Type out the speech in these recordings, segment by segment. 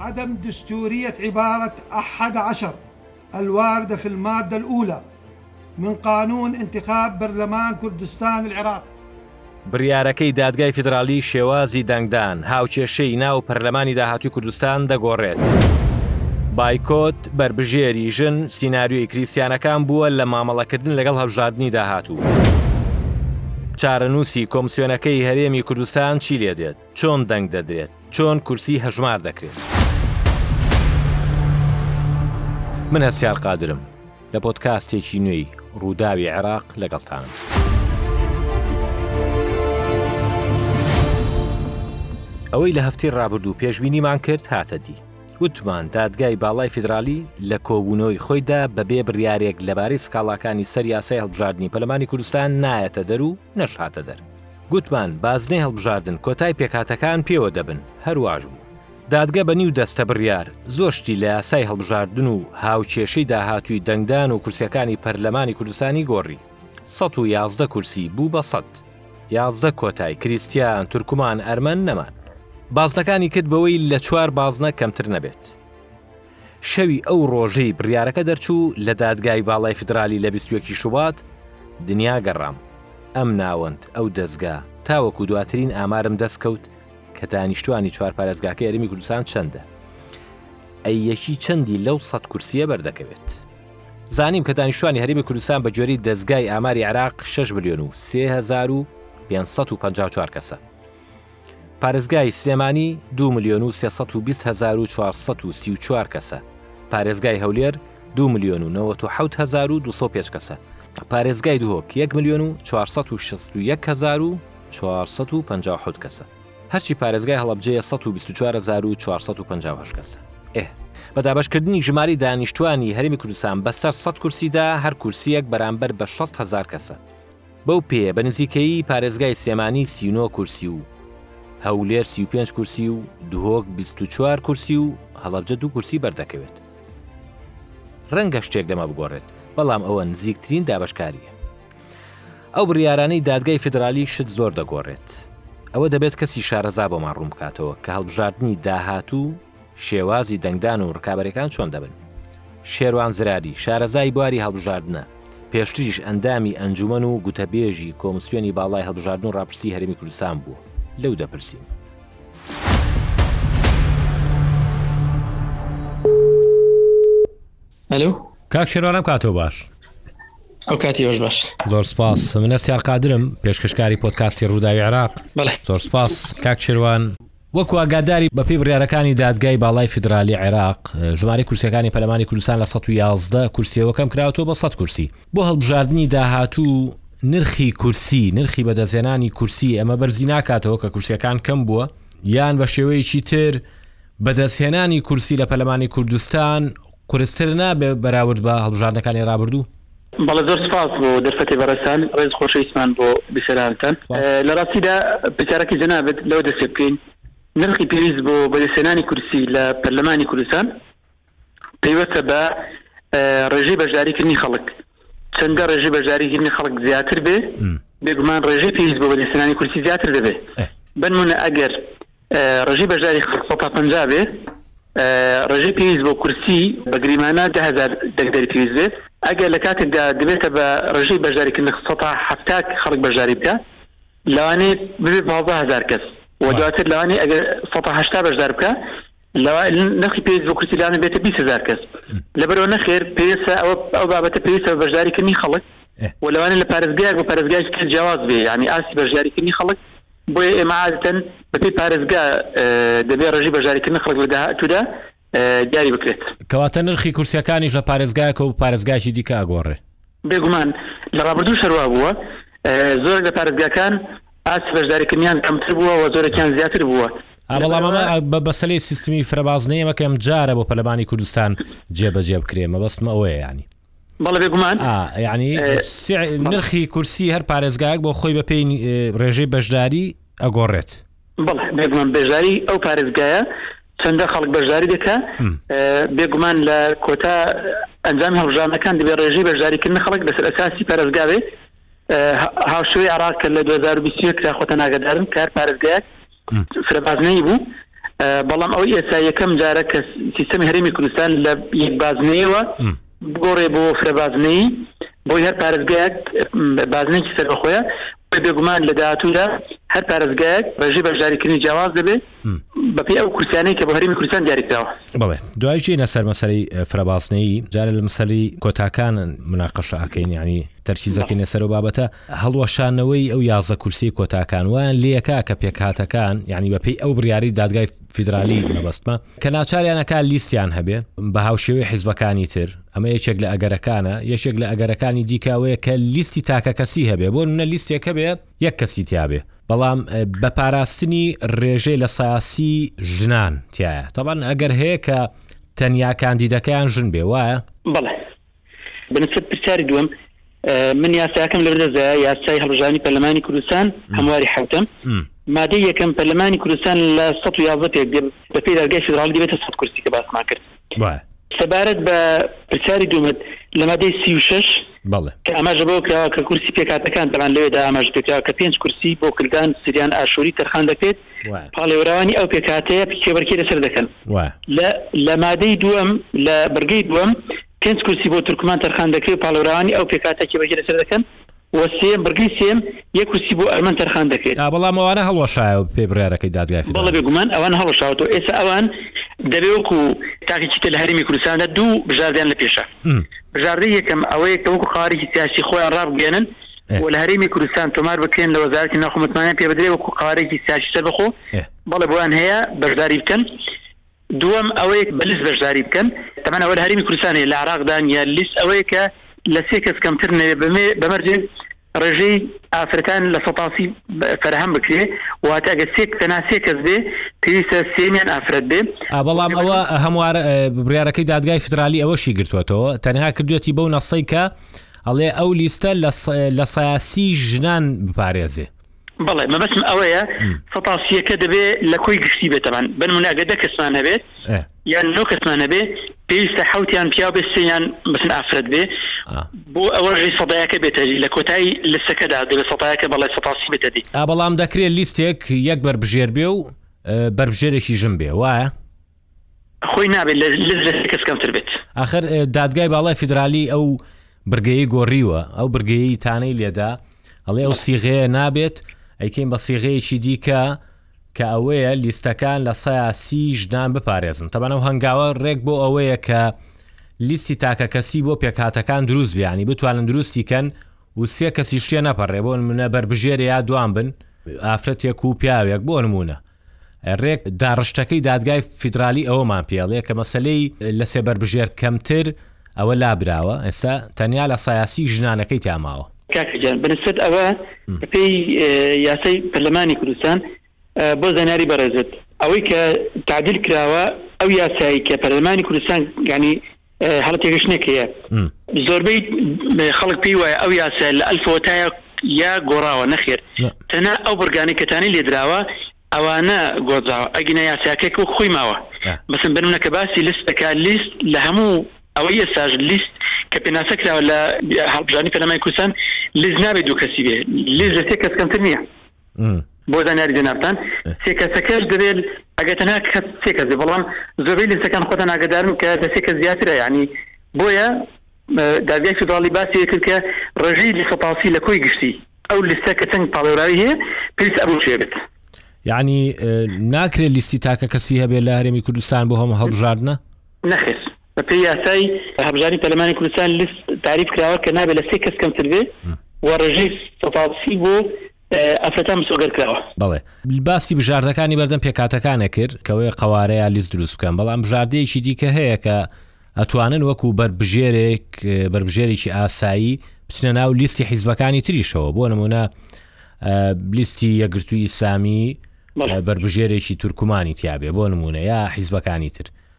عدم دستورية عبارة أحد عشر الوارد في المادە الاولی من قانون انتخاب برلمان کردستان العراق. بڕیارەکەی دادگای فیدراڵی شێوازی دەنگدان هاوکێشەی ناو پەرلەمانی داهاتووی کوردستان دەگۆڕێت بایکۆت، بەربژێری ژن سیناریۆی کریستیانەکان بووە لە مامەڵەکردن لەگەڵ هەڵبژاردنی داهاتوو چارەنووسی کۆمسیۆنەکەی هەرێمی کوردستان چی لێدێت؟ چۆن دەنگ دەدرێت چۆن کورسی هەژمار دەکرێت من هەستار قادرم لە پۆتکاستێکی نوێی ڕووداوی عێراق لەگەڵتانم. ئەوەی لە هەفتی ڕابردوو پێشببینیمان کرد هاتە دی وتمان دادگای باڵای فیدرالی لە کۆبوونەوەی خۆیدا بەبێ بڕارێک لەبارەی سکاڵاکانی سەر یاسای هەڵبژاردننی پەلمانی کوردستان نایەتە دەرو نەشاتە دەر گوتمان بازنەی هەڵبژاردن کۆتای پێکهاتەکان پێوە دەبن، هەرواش بوو. دادگە بە نیو دەستە بڕیار زۆر شتی لە یاسای هەڵبژاردن و هاوکێشەی داهاتووی دەنگدان و کورسیەکانی پەرلەمانی کوردستانی گۆڕی. سەد و یازدە کورسی بوو بە سەد. یازدە کۆتای، کریستیان، تورکمان، ئەرمەن نەمان. بازنەکانی کرد بەوەی لە چوار بازنە کەمتر نەبێت. شەوی ئەو ڕۆژەی بڕیارەکە دەرچوو لە دادگای باڵای فیدرالی لە بیست و یەکی شوبات دنیا گەڕام. ئەم ناوەند، ئەو دەزگا، تاوەکو دواترین ئامارم دەست کەوت کە دانیشتوانی چوار پارێزگاکەی هەرێمی کوردستان چەندە. ئەی یەکی چەندی لەو سەد کورسییە بەردەکەوێت؟ زانیم کە دانیشتوانی هەرێمی کوردستان بە گوێرەی دەزگای ئاماری عێراق 6 ملیۆن و 3554 کەسە. پارێزگای سلێمانی دو ملیۆن و سێ سەد و بیست هەزار و چوار سەد و سی و چوار کەسە، پارێزگای هەولێر دو ملیۆن و نەوەت و حەوت هەزار و دوو سەد و پێنج کەسە، پارێزگای دهۆک یەک ملیۆن و چوار سەد و شەست و یەک هەزار و چوار سەد و پەنجا و حەوت کەسە، هەرچی پارێزگای هەڵەبجەیە سەد و بیست و چوار هەزار و چوار سەد و پەنجا و هەشت کەسە. بە دابەشکردنی ژمارەی دانیشتووانی هەرێمی کوردستان بەسەر سەد کورسیدا، هەر کورسییەک بەرامبەر بە شەست هەزار کەسە. بەو پێیە بە نزیکەیی پارێزگای سلێمانی سی و نۆ کورسی و هەولێر سی و پێنج کورسی و دهۆک بیست و چوار کورسی و هەڵەبجە دوو کورسی بەردەکەوێت. ڕەنگە شتێک لەمە بگۆڕێت، بەڵام ئەوە نزیکترین دابەشکارییە. ئەو بڕیارانەی دادگای فیدرالی شت زۆر دەگۆڕێت. ئەوە دەبێت کەسی شارەزا بۆمان ڕوون بکاتەوە کە هەڵبژاردنی داهاتوو، شێوازی دەنگدان و ڕکابەرەکان چۆن دەبن؟ شێروان زراری شارەزای بواری هەڵبژاردنە پێشتریش ئەندامی ئەنجومەن و گوتەبێژی کۆمسیۆنی باڵای هەڵبژاردن و ڕاپرسی هەرمی کوردستان بووە لەو دەپرسین. ئەلو کاک شێروانم کاتۆ باش ئەو کاتی بەش باش زۆر سپاس منەستیار قادرم پێشکەشکاری پۆتکاستی ڕووداوی عراق زۆر سپاس کاک شێروان وەکو ئاگاداری بەپێی بڕیارەکانی دادگای باڵای فیدرالی عێراق، ژمارەی کورسیەکانی پەرلەمانی کوردستان لە سەد و یازدە کورسیەوە کەمکراوەتەوە بۆ سەد کورسی. بۆ هەڵبژاردنی داهاتوو نرخی کورسی، نرخی بەدەستهێنانی کورسی ئەمە بەرزی ناکاتەوە کە کورسیەکان کەم بووە، یان بە شێوەیەکی تر بەدەستهێنانی کورسی لە پەرلەمانی کوردستان قورستر نا بە بەراورد بە هەڵبژاردنەکانی ڕابردوو؟ بەڵێ زۆر سوپاس بۆ دەرفەتێ بەڕێزتان، ڕێز و خۆشەویستمان بۆ بیسەرانتان. لە ڕاستیدا پرسیارەکەی جەنابت لەوە دەست پێ بکەین نرخی پێویست بۆ بەدەستهێنانی کورسی لە پەرلەمانی کوردستان پەیوەستە بە ڕێژەی بەشداریکردنی خەڵک، چەندە ڕێژەی بەشداریکردنی خەڵک زیاتر بێ بێگومان ڕێژەی پێویست بۆ بەدەستهێنانی کورسی زیاتر دەبێ. بەنموونە ئەگەر ڕێژەی بەشداری خەڵک سەد تا پەنجا بێ، ڕێژەی پێویست بۆ کورسی بە گریمانە دە هەزار دەنگدەری پێویست بێ، ئەگەر لە کاتێکدا دەبێتە بە ڕێژەی بەشداریکردن سەد تا حەفتا خەڵک بەشداری بکا لەوانەیە ببێ پازدە هەزار کەس و دواتر لەوانەیە ئەگەر سەد تا هەشتا بەشدار بکا نەخی پێویست بۆ کورسی لەوانە بێتە بیست هەزار کەس لەبەرەوە نەخێر پێویستە ئەوە ئەو بابەتە پێویستە بە بەشداریکردنی خەڵک و لەوانەیە لە پارێزگایەک بۆ پارێزگایەکی تر جیاواز بێ یانی ئاستی بەشداریکردنی خەڵک بۆیە ئێمە عادەتەن بەپێی پارێزگا دەبێت ڕێژەی بەشداریکردنی خەڵک لە داهاتوودا دیاری بکرێت. کەواتە نرخی کورسیەکانیش لە پارێزگایەکەوە بۆ پارێزگایەکی دیکە ئەگۆڕێ؟ بێگومان لە ڕابردووش هەروا بووە، زۆرێک لە پارێزگاکان ئاستی بەشداریکردنیان کەمتر بووە و زۆرێکیان زیاتر بووە. بەڵام ئەمە بە بەسەلەی سیستمی فرەبازنەیەمە کە ئەمجارە بۆ پەرلەمانی کوردستان جێبەجێ بکرێ، مەبەستم ئەوەیە یانی. بەڵێ بێگومان ئا یعنی سع نرخی کورسی هەر پارێزگایەک بۆ خۆی بە پێی ڕێژەی بەشداری ئەگۆڕێت بەڵێ بێگومان بەشداری ئەو پارێزگایە چەندە خەڵک بەشداری دەکە بێگومان لە کۆتا ئەنجام هەڵژانەکان دەبێ ڕێژەی بەشداریکردن خەڵک لەسەر ئەساسی پارێزگاوێت هاوشوی عراق کە لە 2020 کرا خۆتە ناگەدارن کار پارێزگایەک فرەبازنەیی بوو، بەڵام ئەوەی ئێستا یەکەم جارە کە سیستەمی هەرێمی کوردستان لە یەک بازنەیەوە بگۆڕێ بۆ فرەبازنەیی بۆی هەر پارێزگایەک بازنێکی سەربەخۆیە بێگومان لە داهاتوودا هەر پارێزگایەک ڕێژی بەشداریکردنی جیاواز دەبێت بەپی ئەو کورسیانەی کە بە هەرمی کوردستان دیاریکراوە بڵێ دوایشی نەسەر مەسەری فرەباسنەی جارە لە مسەری کۆتاکان مناقەشەکەین ینی تەرکیزەکەی نەسەر و بابەتە هەڵوەشانەوەی ئەو یازدە کورسیەی کۆتاکان وایان لێکا کە پێکهاتەکان یعنی بەپێی ئەو بڕیارەی دادگای فیدرالی مەبەستمە کە ناچاریان ئەکا لیستیان هەبێ بە هاوشێوەی حیزبەکانی تر ئەمە یەکێک لە ئەگەرەکانە یەکێک لە ئەگەرەکانی دیکە ئەوەیە کە لیستی تاکە کەسی هەبێ بۆ نە لیستێک هەبێ یەک کەسی تیاابێ بەڵام بە پاراستنی ڕێژەی لە ساسی ژنان تایە تاوان ئەگەر هەیە کە تەنیا کاندیدەکەیان ژن بێ وایە بڵێ بنەسەت پرسیاری دووەم من یاساکەم لە بەردەزە یاسای هەڵژانی پەرلەمانی کوردستان هەمواری حوتم مادە یەکەم پەرلەمانی کوردستان لە 1970 دێ بە پێی داگای فدراڵ دەبێتە سە کورسی کە باسمان کرد سەبارەت بە پرسیاری دومت لە مادەی سی و شش کە ئاماژە بۆ کراوە کە کورسی پێکاتەکان دەمان لەوێدا ئاماژ پێکراوە کە پێنج کورسی بۆ کردان سریان ئاشووری تەرخان دەکرێت پاڵێوراوانی ئەو پێکاتەیە کێبەرکی لەسەر دەکەن لە مادەی دووەم لە بڕگەی دووەم پێنج کورسی بۆ تورکمان تەرخان دەکرێت پاڵێوراوانی ئەو پێکاتە کێبەرکی لەسەر دەکەن وەسێ بڕگەی سێم یەک کورسی بۆ ئەرمەن تەرخان دەکرێت بەڵام ئەوانە هەڵوەشایە پێ بڕارەکەی دادگای بەڵە بێگومان ئەوان هەڵشاوەوە ئێستا ئەوان دەبێ وەکو تاکیکیتە لە هەرمی کوردستاندا دوو بژاردیان لە پێشە بژاردە یەکەم ئەوەیە کە وەکو قارێکی سیاسی خۆیان ڕابگەێنن و لە هەرێمی کوردستان تۆمار بکرێن لە وەزارەتی ناخ متمانە پێ بدرێ وەکو قارێکی سیاسی سەربەخۆ بەڵێ بۆیان هەیە بەشداری بکەن دووەم ئەوەیە بەلیس بەشداری بکەن تەمەەن ئەوە هەرمی کوردستانی لە عراقدان یا لیست ئەوەیە کە لە سێ کەس کەمتر نەوێ بەمێ بەمەرجێ ڕێژەی ئافرەتان لە سەپاسی فەرهەم بکرێ واتەگە سێک تەناسێ کەس بێ پێویستە سێمیان ئافرەت بێ بەڵام ئەوە هەموار بڕارەکەی دادگای فدرالی ئەوەشی گرتوەتەوە تەنها کردوێتی بەو نەسەی کە ئەڵێ ئەو لیستە لە سایاسی ژنان بپارێزێ بەڵێ مەبەسم ئەوەیە سەتاسیەکە دەبێ لە کۆی گشتی بێتەمان بنموناگە دە کەسمان هەبێت یان نۆ کەسمان هەبێ پێویستە حوتیان پیا بێ سیان بسن ئافرەت بێ بۆ ئەوە ژی سەدایەکە بێتە لە کۆتایی لەسەکەدا دەبێت سەدایەکە بەڵێ سەتاسی بێتە دی بەڵام دەکرێت لیستێک یەک بەربژێر بێ و بەربژێرێکی ژم بێ وایە خۆی نابێت لە لەس لە کەس کەمتر بێت. ئاخر دادگای باڵای فیدرالی ئەو برگەی گۆڕیوە ئەو برگەیی تانەی لێدا ئەڵێ ئەو سیغەیە نابێت ئەیکەین بە سیغەیەکی دیکە کە ئەوەیە لیستەکان لە سەیاسی ژنان بپارێزن تەبانە و هەنگاوە ڕێک بۆ ئەوەیە کە لیستی تاکە کەسی بۆ پێکهاتەکان دروست بیانی بتوانن دروستی کەن و سێ کەسی شتێ نەپەڕێ بۆ منە بەربژێرە یا دوان بن ئافرەتێک و پیاوێک بۆ نمونە رێک داڕشتەکەی دادگای فیدرالی ئەوەمان پێڵێ کە مەسەلەی لە سێ بەربژێر کەمتر ئەوە لابراوە ئێستا تەنیا لە سایاسی ژنانەکەی تیا ماوە. کاکە گیان بەنسبەت ئەوە بەپێی یاسای پەرلەمانی کوردستان بۆ زانیاری بەڕێزت ئەوەی کە تادیل کراوە ئەو یاسایی کە پەرلەمانی کوردستان یانی هەڵە تێگەشتنێک هەیە زۆربەی خەڵک پێی وایە ئەو یاسە لە ئەلفەوە تایە یا گۆڕاوە نەخێر تەنە ئەو بڕگانی کەتانی لێدراوە ئەوانە گۆزاوە ئەگینا یاساکەک و خۆی ماوە بەسم بنە کە باسی لست دەکا لیست لە هەموو ئەوە ئێساژ لیست کە پێناسە کراوە لە هەڵبژانی پەلەمای کوردستان لیز نابێت دوو کەسی بێ لیز لە سێ کەس کەمتر نییە بۆ زانیاری جەنابتان سێ کەسەکەش دەبێت ئەگەر تەنها کەس سێ کەس بەڵام زۆربەی لەسەکان خۆتان ئاگدارن کە لە سێ کەس زیاترە ینی بۆیە دادگای فدراڵی باسی کرد کە ڕژەی لیسەپاسی لە کۆی گشتی ئەو لیستە کە چەند پاڵێوراوی هەیە پێویست ئەبوو شێ بێت ینی ناکرێت لیستی تاکە کەسی هەبێت لە هەرێمی کوردستان بۆ هەمە هەڵبژاردنە نەخێت بە پێی یاسای هەبژاری پەرلەمانی کوردستان لیست تعریف کراوە کە نابێت لە سێ کەس کەمتر بێ و ڕێژەی سەتاسی بۆ ئەفرەتان مسۆگەر کراوە بڵێ باسی بژاردەکانی بەردەم پێکاتەکانە کرد کەوەی قوارەیە لیست دروست بکەم بەڵام بژاردەیەکی دیکە هەیە کە ئەتوانن وەکو بەربژێرێک بەربژێرێکی ئاسایی بچنە ناو لیستی حیزبەکانی تریشەوە بۆ نمونە لیستی یەگرتووی سامی بەربژێرێکی تورکمانی تیاابێ بۆ نمونە یا حیزبەکانی تر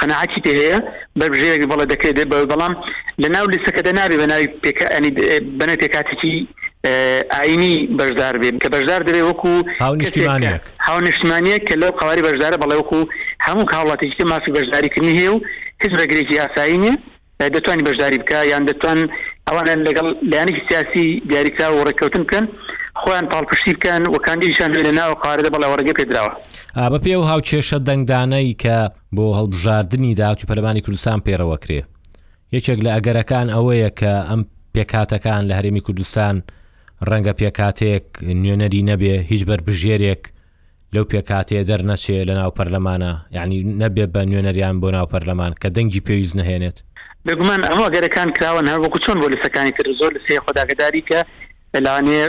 قەناعەتی پێ هەیە بەربژێرێک بەڵێ دەکرێت دێت بەوە بەڵام لە ناو لیستەکەدا نابێ بە ناوی پێکەنی بەنە پێکاتێکی ئاینی بەشدار بێت کە بەشدار دەبێت وەکو هاونیشتمانەک هاونیشتمانە کە لەو قواری بەشدارە بەڵێ وەکو هەموو کاڵاتێکی کە مافی بەشداریکردنی هەیە و هیچ ڕێگرێکی یاسایی نیە دەتوانین بەشداری بکە یان دەتوان ئەوانە لەگەڵ لایەنێکی سیاسی دیاریکراوە و ڕێککەوتن بکەن خۆیان پاڵپشتی بکەن و کاندیدیشان لە ناوە قارەدە بەڵێ ڕێگە پێدراوە بە پێ و هاوکێشە دەنگدانەی کە بۆ هەڵبژاردننی داهات و پەرلەمانی کوردستان پێڕەوە کرێ یەکێک لە ئەگەرەکان ئەوەیە کە ئەم پێکاتەکان لە هەرێمی کوردستان ڕەنگە پێکاتێک نوێنەری نەبێ هیچ بەربژێرێک لەو پێکهاتەیە دەرنەچێ لە ناو پەرلەمانە، یانی نەبێ بە نوێنەریان بۆ ناو پەرلەمان، کە دەنگی پێویست نەهێنێت. بێگومان هەموو ئەگەرەکان کراون، هەر وەکو چۆن بۆ لستەکانی تر زۆر لستەی خۆ داگەداری کە لەوانەیە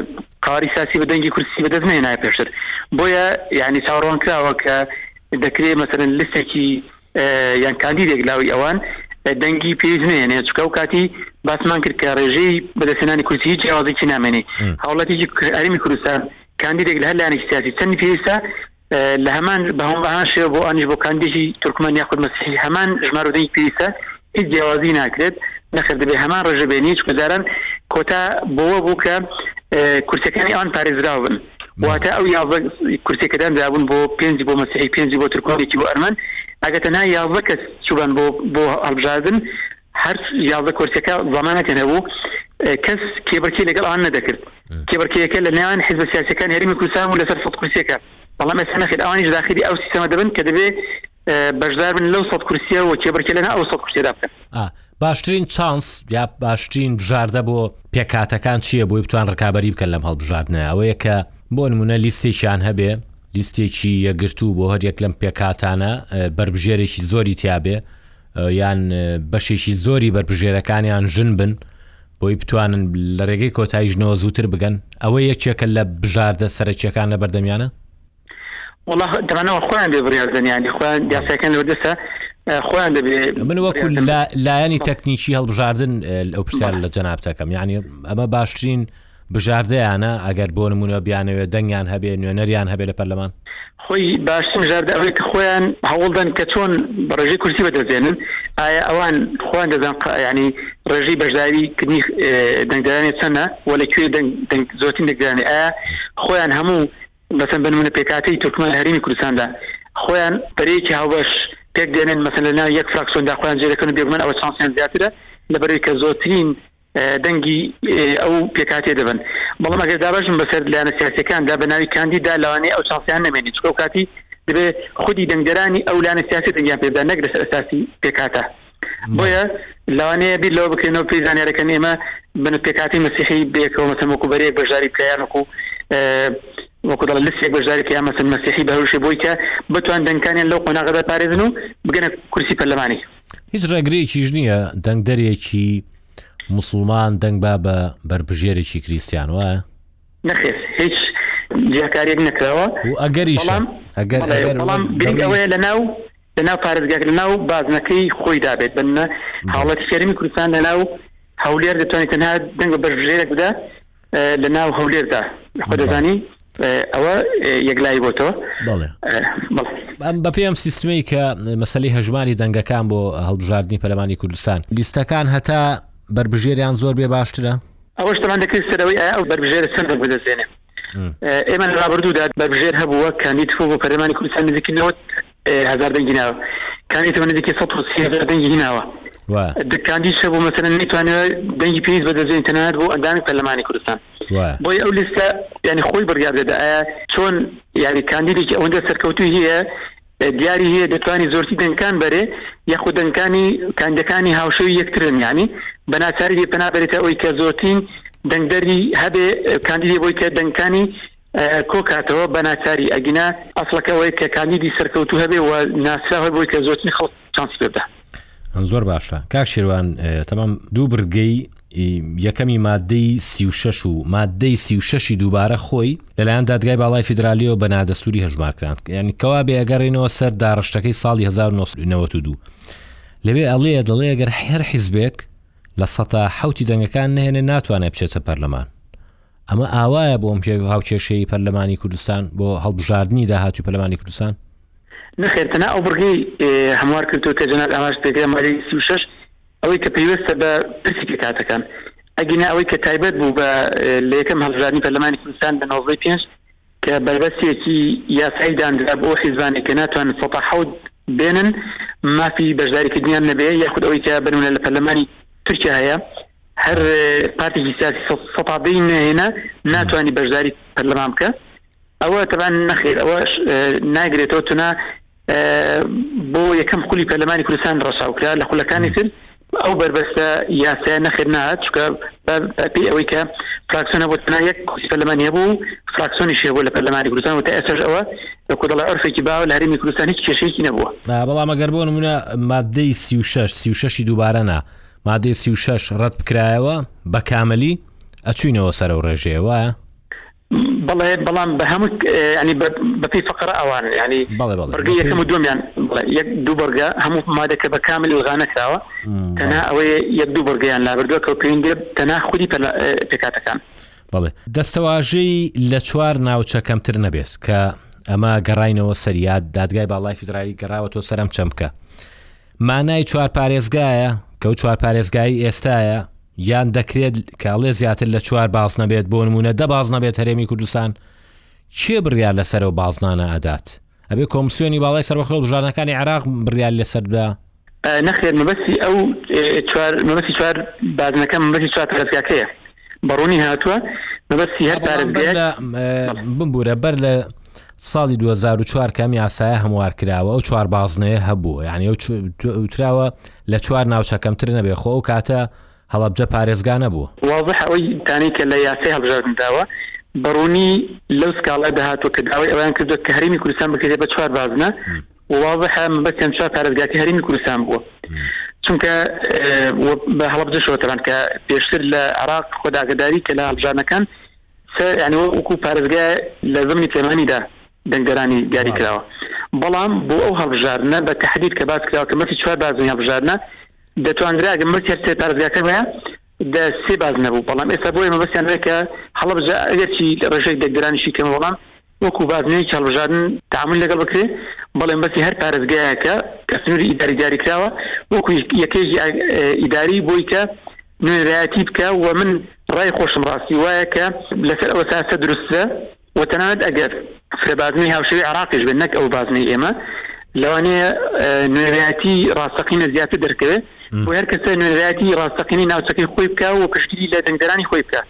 قەواری سیاسی بە دەنگی کورسی بەدەست نەهێنایە پێشتر، بۆیە یانی چاوەڕوان کراوە کە دەکرێ مەسەلەن لستێکی یان کاندیدێک لاوی ئەوان دەنگی پێویست نەهێنێ، چونکە ئەو کاتی باسمان کرد کە رێژەی بەدەستهێنانی کورسی هیچ جیاوازێکی نامێنێ، هاوڵاتیەکی هەرێمی کوردستان کاندیدێک لە هەر لایەنێکی سیاسی چەندی پێویستە لە هەمان بەهۆم بەهان شێوە بۆ ئەنیش بۆ کاندێکی تورکمان یاخود مەسیحی هەمان ژمارودەی پێویستە هیچ جیاوازی ناکرێت نەخر دەبێ هەمان ڕژە بێنی هیچ بەجاران کۆتا بۆوە بوو کە کورسەکانی ئەوان پارێزراو بن واتە ئەو یاڵ کورسەکەدان دابوون بۆ پێنج بۆ مەسیحی پێنج بۆ ترکۆنێکی بۆ ئەرمەن ئەگەتە نا یاڵە کەس چوبان بۆ بۆ هەڵبژاردن هەر یازدە کۆرسەکە زمانەکەن هەبوو کەس کێبەرکی لەگەڵ ئەوان نەدەکرد کێبەرکەیەکە لە نێوان حزب سیاسەکان هەرمی کوردستان و لەسەر سەد کورسیەکە بەڵام ئێستا نەخیر ئەوانیش داخلی ئەو سیستەمە دەبن کە دەبێ بەشدار بن لەو سەد کورسیە و کێبەرکە لەنا ئەو سەد کورسێدا بکەن باشترین چانس یا باشترین بژاردە بۆ پێکاتەکان چییە بۆی بتوان ڕکابی بکەن لەم هەڵبژاردنە ئەوەیە کە بۆ نمونە لیستێکیان هەبێ لیستێکی یەگرتوو بۆ هەریەک لەم پێکاتانە بربژێرێکی زۆری تیاابێ یان بەشێکی زۆری بەربژێرەکانیان ژن بن بۆی بتوانن لە ڕێگەی کۆتایی ژنەوە زووتر بگەن ئەوە یەکێکە لە بژاردە سەرەکیەکان لە بەردەمیانە وڵا دەمانەوە خۆیان بێ بڕاز دەنیانی خۆیان دیاسەکان لە دەسە خۆیان دەبێ من وەکو لایەنی تەکنیکی هەڵبژاردن ئەو پرسیار لە جەنابتەکەم یعنی ئەمە باشترین بژاردەیانە ئەگەر بۆ نموونە بیانەوێت دەنگیان هەبێت نوێنەریان هەبێت لە پەرلەمان؟ خۆی باشترین بژاردە ئەوەیە کە خۆیان هەوڵدەن کە چۆن ڕێژەی کورسی بەدەستبێنن ئایا ئەوان خۆیان دەزان یانی ڕێژەی بەشداری کردنی دەنگدەرانی چەنە و لە کوێ دەنگ زۆرترین دەنگدەرانی ئایا خۆیان هەموو بەسەن بنمونە پێکاتی تورکمان هەرمی کوردستاندا خۆیان بەرەیەکی هاوبەش پێک دێنن مەسەن لە ناو یەک فراکسۆندا خۆیان جێ دەکەن و بێگومان ئەوە چانسیان زیاترە لەبەرەی کە زۆرترین دەنگی ئەو پێکهاتەیە دەبەن، بەڵام ئەگەر دابەش بن بەسەر لایەنە سیاسییەکاندا بە ناوی کاندیددا، لەوانەیە ئەو چانسەیان نەمێنێت، چونکە ئەو کاتی دەبێ خودی دەنگدەرانی ئەو لایەنە سیاسییە دەنگیان پێ بدەن، نەک لەسەر ئەساسی پێکهاتە. بۆیە لەوانەیە بیر لەوە بکەینەوە پێی زانیارییەکان ئێمە بە پێکهاتەی مەسیحی بەیەکەوە مەسەن وەکو بەرەیەک بەشداری بکە یان وەکو وەکو دەڵێن لەسێک بەشداری کە یان مەسەن مەسیحی بە هەر شێ بۆی کە بتوان دەنگکانیان لەو قۆناغەدا پارێزن و بگەنە کورسی پەرلەمانی. هیچ ڕێگرێکیش نییە دەنگدەرێکی موسڵمان دەنگ با بە بەربژێرێکی کریستیان وایە؟ نەخێر هیچ جیاکاریەک نەکراوە و ئەگەریشە ئەگەر بەڵام گرنگ ئەوەیە لە ناو لە ناو پارێزگاک لە ناو بازنەکەی خۆی دابێت بنە حاڵەتی فێرمی کوردستان لە ناو هەولێر دەتوانێت تەنها دەنگ بە بەربژێرێک بدا لە ناو هەولێردا خۆ دەزانی ئەوە یەکلایی بۆ تۆ بەڵێ بە پێم سیستمی کە مەسلی هەژماری دەنگەکان بۆ هەڵبژاردننی پەرلەمانی کوردستان لیستەکان هەتا بربژێریان زۆر بێ باشترە ئەوە شتمان دەکرێت سەرەوەی ئایا ئەو بربژێرە چەندە بدەزێنێ ئێمە لە رابردوودا بەبژێر هەبووە کاندید فۆ بۆ پەرلەمانی کوردستان نزیکەوە هەزار دەنگی ناوە کانی تەوە نزیکە سە سی هەزار دەنگی هیناوە دکاندی شە بۆ مەسەن نتوانێت دەنگی پێویست بە دەزێن تەنات بۆ ئەندامی پەرلەمانی کوردستان بۆی ئەو لیستە ینی خۆی بڕیار دەدا چۆن یاری کاندیدێکی ئەوەندە سەرکەوتو هەیە دیاری هەیە دەتوانانی زۆرتی دەنگکان بەرێ یاخود دەنگکانی کاندەکانی هاوشەوی یەکترن ینی بەناچاری پەنا بەرێتە ئەوی کە زۆرتین دەنگدەری هەبێ کاندیدی بۆی کە دەنگکانی کۆکاتەوە بەناچاری ئەگینا ئەسڵەکە ئەوەیە کە کاندیدی سەرکەوتو هەبێ و ناسراوە بۆی کە زۆرترین خەڵک چانسی پێ بدە زۆر باشە کاک شێوان تەمام دوو برگەی یەکەمی مادەی سی و شش و مادەی سی و شەشی دووبارە خۆی لەلایەن دادگای باڵای فیدراالیەوە بە نادەستوری هەژمارکراند ینی کەوا بێگەڕێنەوە سەر داڕشتەکەی ساڵی 1992 لەوێ ئەڵەیە دەڵێ گەر هەر حیزبێک لە سەتا حوتی دەنگەکان نهێنێ ناتوانێت بچێتە پەرلەمان ئەمە ئاوایە بۆ ئەم هاوکێشەی پەرلەمانی کوردستان بۆ هەڵبژاردنی داهاتووی پەرلەمانی کوردستان؟ نەخێر تەنها ئەو بڕگەی هەموار کردووە کە جەناب ئاماژ پێکرا مادەی سی و شەش ئەوەی کە پەیوەستە بە پرسی پێکهاتەکان ئەگینا ئەوەی کە تایبەت بوو بە لە یەکەم هەڵبژاردنی پەرلەمانی کوردستان لە نۆزدەی پێنج کە بەربەستێکی یاسایی دانرا بۆ ئەو حیزبانەی کە ناتوانن سەدا حەوت بێنن مافی بەشداریکردنیان نەبێ یاخود ئەوەی کە بنمونە لە پەرلەمانی تورکیا هەیە هەر پارتێکی سیاسی سە- سەتادەی نەهێنا ناتوانانی بەشداری پەرلەمان بکە ئەوە تەبان نەخێر ئەوەش اه، ناگرێتەوە تونە اه، بۆ یەکەم خولی پەرلەمانی کوردستان ڕەچاوکرا لە خولەکانی تر ئەو بەربەستە یاسای نەخێر نهات چکە پێی ئەوەی کە فراکسیۆنە بۆ تەنها یەک کورسی پەرلەمانی هەبوو و فراکسیۆنی شێ بۆ لە پەرلەمانی کوردستان و تا ئێسش ئەوە لە کۆدەڵە عرفێکی باو لە هەرمی کوردستان هیچ کێشەیەکی نەبووە آه، بەڵام ئەگەر بۆ نمونە مادەی 36 36 دووبارە نا مادەی سی و شەش ڕەت بکرایەوە بە کاملی ئەچوینەوە سەرەو ڕێژەیە وایە؟ بەڵێ بەڵام بە هەموو ینی بەپی فقرە ئەوان ینی بەڵێ یەکەم و دومیان یەک دوو بەرگە هەموو مادەکە بە کامل ئلغا نەکراوە تەنا ئەوەی یەک دوو بەرگیان لابردووە کە پێویندێ تەنا خودی پێکاتەکان بەڵێ دەستەواژەی لە چوار ناوچە کەمتر نەبێت کە ئەمە گەڕینەوە سەریاد دادگای باڵای فیدراایی گەڕاوە تۆ سەرم چەمکە مانای چوار پارێزگایە کە و چوار پارێزگایی ئێستایە یان دەکرێت کە ئەڵێ زیاتر لە چوار باز نەبێت بۆ نمونە دە باز نەبێت هەرێمی کوردستان کێ بڕیار لەسەر و بازنانە ئەدات ئەبێ کۆمسیۆنی باڵای سەربەخۆ بژانەکانی عراق بڕیار لەسەر بدا نەخێر مەبەستی ئەو چوار مەبەستی چوار بازنەکە مەبەستی چوار پارێزگاکەیە بەڕوونی هاتووە مەبەستی هەر پارێزگای بمبورە بەر لە ساڵی دوو هەزار و چوار کە ئەم یاسایە هەموار کراوە ئەو چوار بازنەیە هەبوو یعنی ئەو وتراوە لە چوار ناوچە کەمتر نەبێ خۆ ئەو کاتە هەڵەبجە پارێزگا نەبوو واضح ئەوەی تانەی کە لە یاسای هەڵبژاردن داوە بەڕوونی لەو سکاڵای داهاتوە کە داوای ئەویان کردو کە هەرێمی کوردستان بکرێت بە چوار بازنە واضح مەبەستیان چوار پارێزگاکە هەرێمی کوردستان بووە چونکە بە هەڵبجەشەوە تەبان کە پێشتر لە عراق خۆداگەداری کە لە هەڵبژانەکان سێ یانی وەکو پارێزگا لە زەمنی پەیمانیدا دەنگدەرانی دیاری کراوە بەڵام بۆ ئەو هەڵبژاردنە بە تهدید کە باس کراوە کە مەفی چوار بازنی هەڵبژاردنە دەتواندرا گە مەفی هەر سێ پارێزگاکە هەیە دە سێ باز نەبوو بەڵام ئێستا بۆیە مەبەستیان رێکە هەڵبژە ئەگەرچی ڕێژێک دەگدرانیشی کەمە بەڵام وەکو بازنەیەکی هەڵبژاردن تەعامولی لەگەڵ بکرێ، بەڵێ مەبەستی هەر پارێزگایەکە کە سنوری ئیداری دیاریکراوە وەکو یەکەیەکی ئیداری بۆی کە نوێنەرایەتی بکا و من ڕای خۆشم ڕاستی وایە کە لەسەر ئەو ئەساسە دروستە و تەنانەت ئەگەر فرە بازنەی هاوشێوەی عێراقیش بێت نەک ئەو بازنەی ئێمە لەوانەیە نوێنەرایەتی ڕاستەقینە زیاتر دەرکەوێت بۆ هەر کەسە نوێنەرایەتی ڕاستەقینەی ناوچەکەی خۆی بکا و پشتگیری لە دەنگدەرانی خۆی بکا.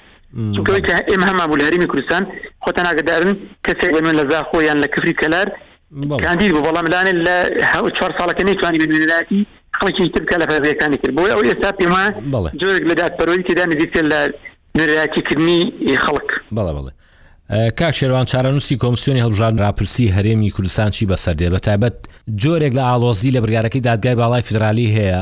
چونکەوەی کە ئێمە هەمان بوو لە هەرمی کوردستان خۆتە ناگەدارن کەسێک بە نوێن لە زاخۆ یان لە کفری کەلار کاندید بوو بەڵام لانێ لە چوار ساڵەکە نەیتوانی بە نوێنەراتی خەڵکی تر بکە لە فەرزیەکانی تر بۆی ئەو ئێستا پێما جۆرێک لە دادپەرۆی تێدا نزیکتر لە نوێنەراتیکردنی خەڵک بەڵێ بەڵێ کا شێوان چارەنووسی کۆمسیۆنی هەڵبژان راپرسی هەرێمی کوردستان چی بەسەردێ بە تابەت جۆرێک لە ئاڵۆزی لە بڕارەکەی دادگای باڵای فدرالی هەیە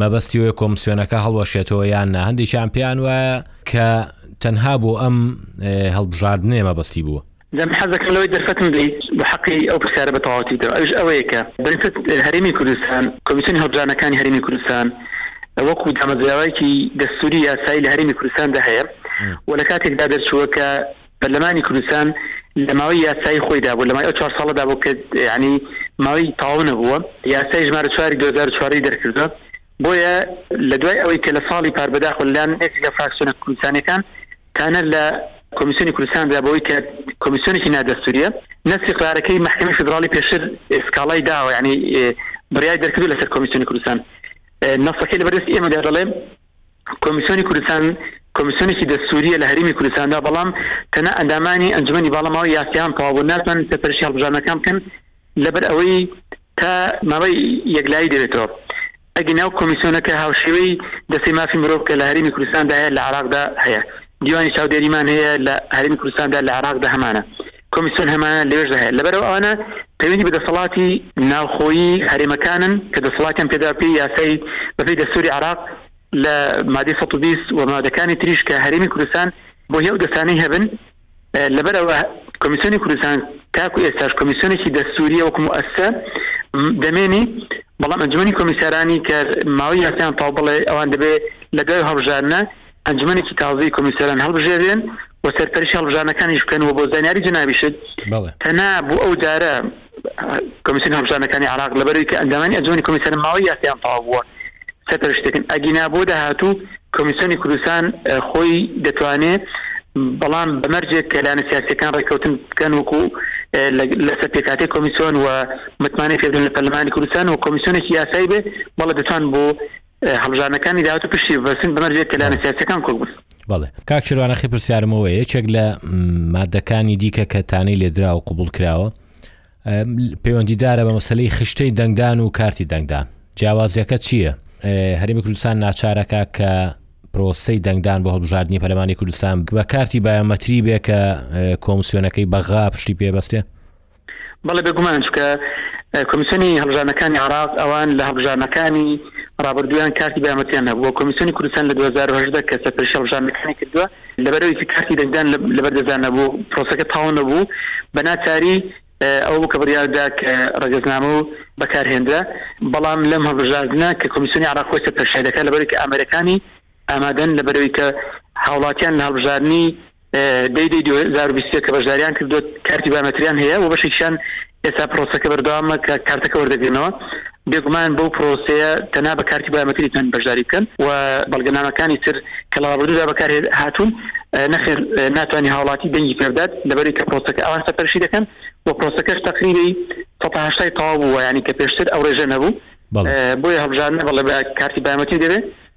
مەبەستی ئەوەیە کۆمسیۆنەکە هەڵوەشێتەوە یان نا هەندێکیان پێیان وایە کە تەنها بۆ ئەم هەڵبژاردنێ مەبەستی بووە جەم حەزەکەم لەوەی دەرفەتم بدەیت بە حەقی ئەو پرسیارە بە تەواوەتی بدەم ئەویش ئەوەیە کە بەرفت هەرێمی کوردستان کۆمیسیۆنی هەڵبژاردنەکانی هەرێمی کوردستان وەکو دامەزراوەیەکی دەستووری یاسایی لە هەرێمی کوردستاندا هەیە و لە کاتێکدا دەرچووە کە پەرلەمانی کوردستان لە ماوەی یاسایی خۆیدا بوو لە مای ئەو چوار ساڵەدا بوو کە یعنی ماوەی تەواو نەبووە یاسای ژمارە چواری 2004 ی دەرکردە بۆیە لە دوای ئەوەی کە لە ساڵی پار بەداخەوە لەلایەن یەکێک لە فراکسیۆنە کوردستانیەکان تانە لە کۆمیسیۆنی کوردستان دا بۆی کە کۆمیسیۆنێکی نادەستوریە نەسی قرارەکەی محکمە فدراڵی پێشتر ئسکاڵای داوە یعنی بڕیای دەرکردو لەسەر کۆمیسیۆنی کوردستان نەسەکەی لە بەردەست ئێمەدا دەڵێ کۆمیسیۆنی کوردستان کۆمیسیۆنێکی دەستوورییە لە هەرێمی کوردستاندا، بەڵام تەنها ئەندامانی ئەنجومەنی باڵا ماوەی یاسایان تەواوبووە ناتوانن سەرپەرشی هەڵبژاردنەکان بکەن لەبەر ئەوەی تا ماوەی یەکلایی دەبێتەوە ئەگینا و کۆمیسیۆنەکە هاوشێوەی دەستەی مافی مرۆڤ کە لە هەرێمی کوردستاندایە لە عێراقدا هەیە دیوانی چاودێریمان هەیە لە هەرێمی کوردستاندا لە عێراقدا هەمانە کۆمیسیۆن هەمانە لەوێشدا هەیە، لەبەرئەوە ئەوانە پەیوەندی بە دەسەڵاتی ناوخۆیی هەرێمەکانن کە دەسەڵاتیان پێداوە پێی یاسای بەپێی دەستووری عێراق لە مادەی سەد و بیست و مادەکانی تریش کە هەرێمی کوردستان بۆی ئەو دەستانەی هەبن لەبەرئەوە کۆمیسیۆنی کوردستان تاکو ئێستاش کۆمیسیۆنێکی دەستووریە وەکو موئەسسە دەمێنی بەڵام ئەنجومەنی کۆمیسارانی کە ماوەی یاسایان تەواو بڵێ ئەوان دەبێ لە دوای هەڵبژاردنە ئەنجومەنێکی تازەی کۆمیسەران هەڵبژێرێن و سەرپەرشی هەڵبژانەکانیش بکەن و بۆ زانیاری جەنابیشت تەنها بۆ ئەو جارە کۆمیسین هەڵبژانەکانی عراق لەبەرەوەی کە ئەندامانی ئەنجومەنی کۆمیسەر ماوەی یاسیان تەواو بووە سەرپەرشت دەکەن ئەگینا بۆ داهاتوو کۆمیسیۆنی کوردستان خۆی دەتوانێت بەڵام بەمەرجێک کە لایەنە سیاسیەکان ڕێککەوتن بکەن وەکو لەسەر پێکاتی کۆمیسیۆن و متمانەی پێدن لە پەرلەمانی کوردستان و کۆمیسیۆنێکی یاسایی بێ بەڵێ دەتوان بۆ هەڵبژاردنەکانی داهاتوو پشتی ببەستن بەمەرجێک کە لایەنە سیاسیەکان کۆک بن بەڵێ کاک شێوانەخی پرسیارمەوە یەکێک لە مادەکانی دیکە کە تانەی لێدرا و قوبول کراوە پەیوەندیدارە بە مەسلەی خشتەی دەنگدان و کارتی دەنگدان جیاوازیەکە چییە؟ هەرمی کوردستان ناچارەکە کە پرۆسی دەنگدان بۆ هەڵبژاردننی پەرلەمانی کوردستان بە کارتی بایۆمەتری بێ کە کۆمسیۆنەکەی بەغا پشتی پێبەستێ بەڵێ بێگومان چکە کمیسیۆنی هەڵبژانەکانی عراق ئەوان لە هەڵبژانەکانی ڕابردویان کارتی بامەتیان نەبووە کمیسیۆنی کوردستان لە 2010 کە سەر پرش هەڵبژانەکانی کردووە لەبەرەوەی کارتی دەنگدان لەبەر دەزان نەبوو پرۆسەکە تاو نەبوو بە ناچاری ئەو کە بڕیاردا کە ڕگەزنامە و بەکارهێنرا بەڵام لەم هەڵبژاردنە کە کمیسیۆنی عراق خۆی سەر پرشای دەکات لەبەرەوەی ئامرەکانی ئامادەن لەبەرەوەی کە هاوڵاتیان لە هەڵبژاردنی دەی دەی دوو هەزار و بیست و یەک کە بەشداریان کردووە کارتی بایۆمەتریان هەیە و بەشێکیان ئێستا پرۆسەکە بەردەوامە کە کارتەکە وەردەگرنەوە بێگومان بەو پرۆسەیە تەنها بە کارتی بایۆمەتریتان بەشداری بکەن و بەڵگەنامەکانی تر کە لە ڕابردوودا بەکارهێت هاتوون نەخێر ناتوانانی هاوڵاتی دەنگی پێ بدات لەبەری کە پرۆسەکە ئەوان سەرپەرشی دەکەن و پرۆسەکەش تەقریبی سەهشتای تەواو بووە ینی کە پێشتر ئەو ڕێژە نەبوو بۆیە هەبژارنە بەڵێ کارتی بایۆمەتری دەبێت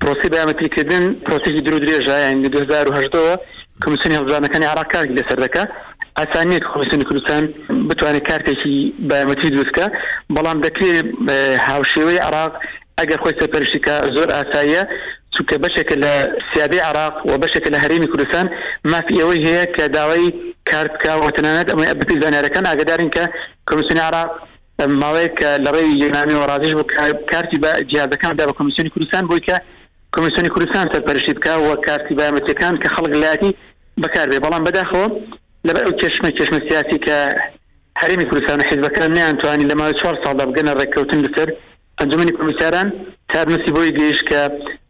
پرۆسەی بایۆمەتریکردن پرۆسەیەکی دوور و درێژە، یانی لە دوو هەزار و هەژدە وە کۆمیسیۆنی هەڵبژاردنەکانی عێراق کارێکی لەسەر دەکات، ئاسان نییە کە کۆمیسیۆنی کوردستان بتوانێت کارتێکی بایۆمەتری دروست بکات، بەڵام دەکرێت هاوشێوەی عێراق ئەگەر خۆی سەرپەرشتی بکات زۆر ئاساییە، چونکە بەشێکە لە سیادەی عێراق و بەشێکە لە هەرێمی کوردستان، مافی ئەوەی هەیە کە داوای کارت بکات و تەنانەت ئەمەی بەپێی زانیارییەکان ئاگادارین کە کۆمیسیۆنی عێراق، ماوەیەک لە ڕێی یەکنامیەوە ڕازیش بوو کە کارتی بە جیازەکان بدا بە کۆمیسیۆنی کوردستان بۆی کە کۆمیسیۆنی کوردستان سەرپەرشتی بکا و کارتی بایۆمەتریەکان کە خەڵک لەیاتی بەکار بێ بەڵام بەداخەوە لەبەر ئەو کێشمە کێشمە سیاسی کە هەرێمی کوردستان و حیزبەکان نەیانتوانی لە ماوەی چوار ساڵدا بگەنە ڕێککەوتن لەسەر ئەنجومەنی کۆمیساران چارنوسی بۆی گەیشت کە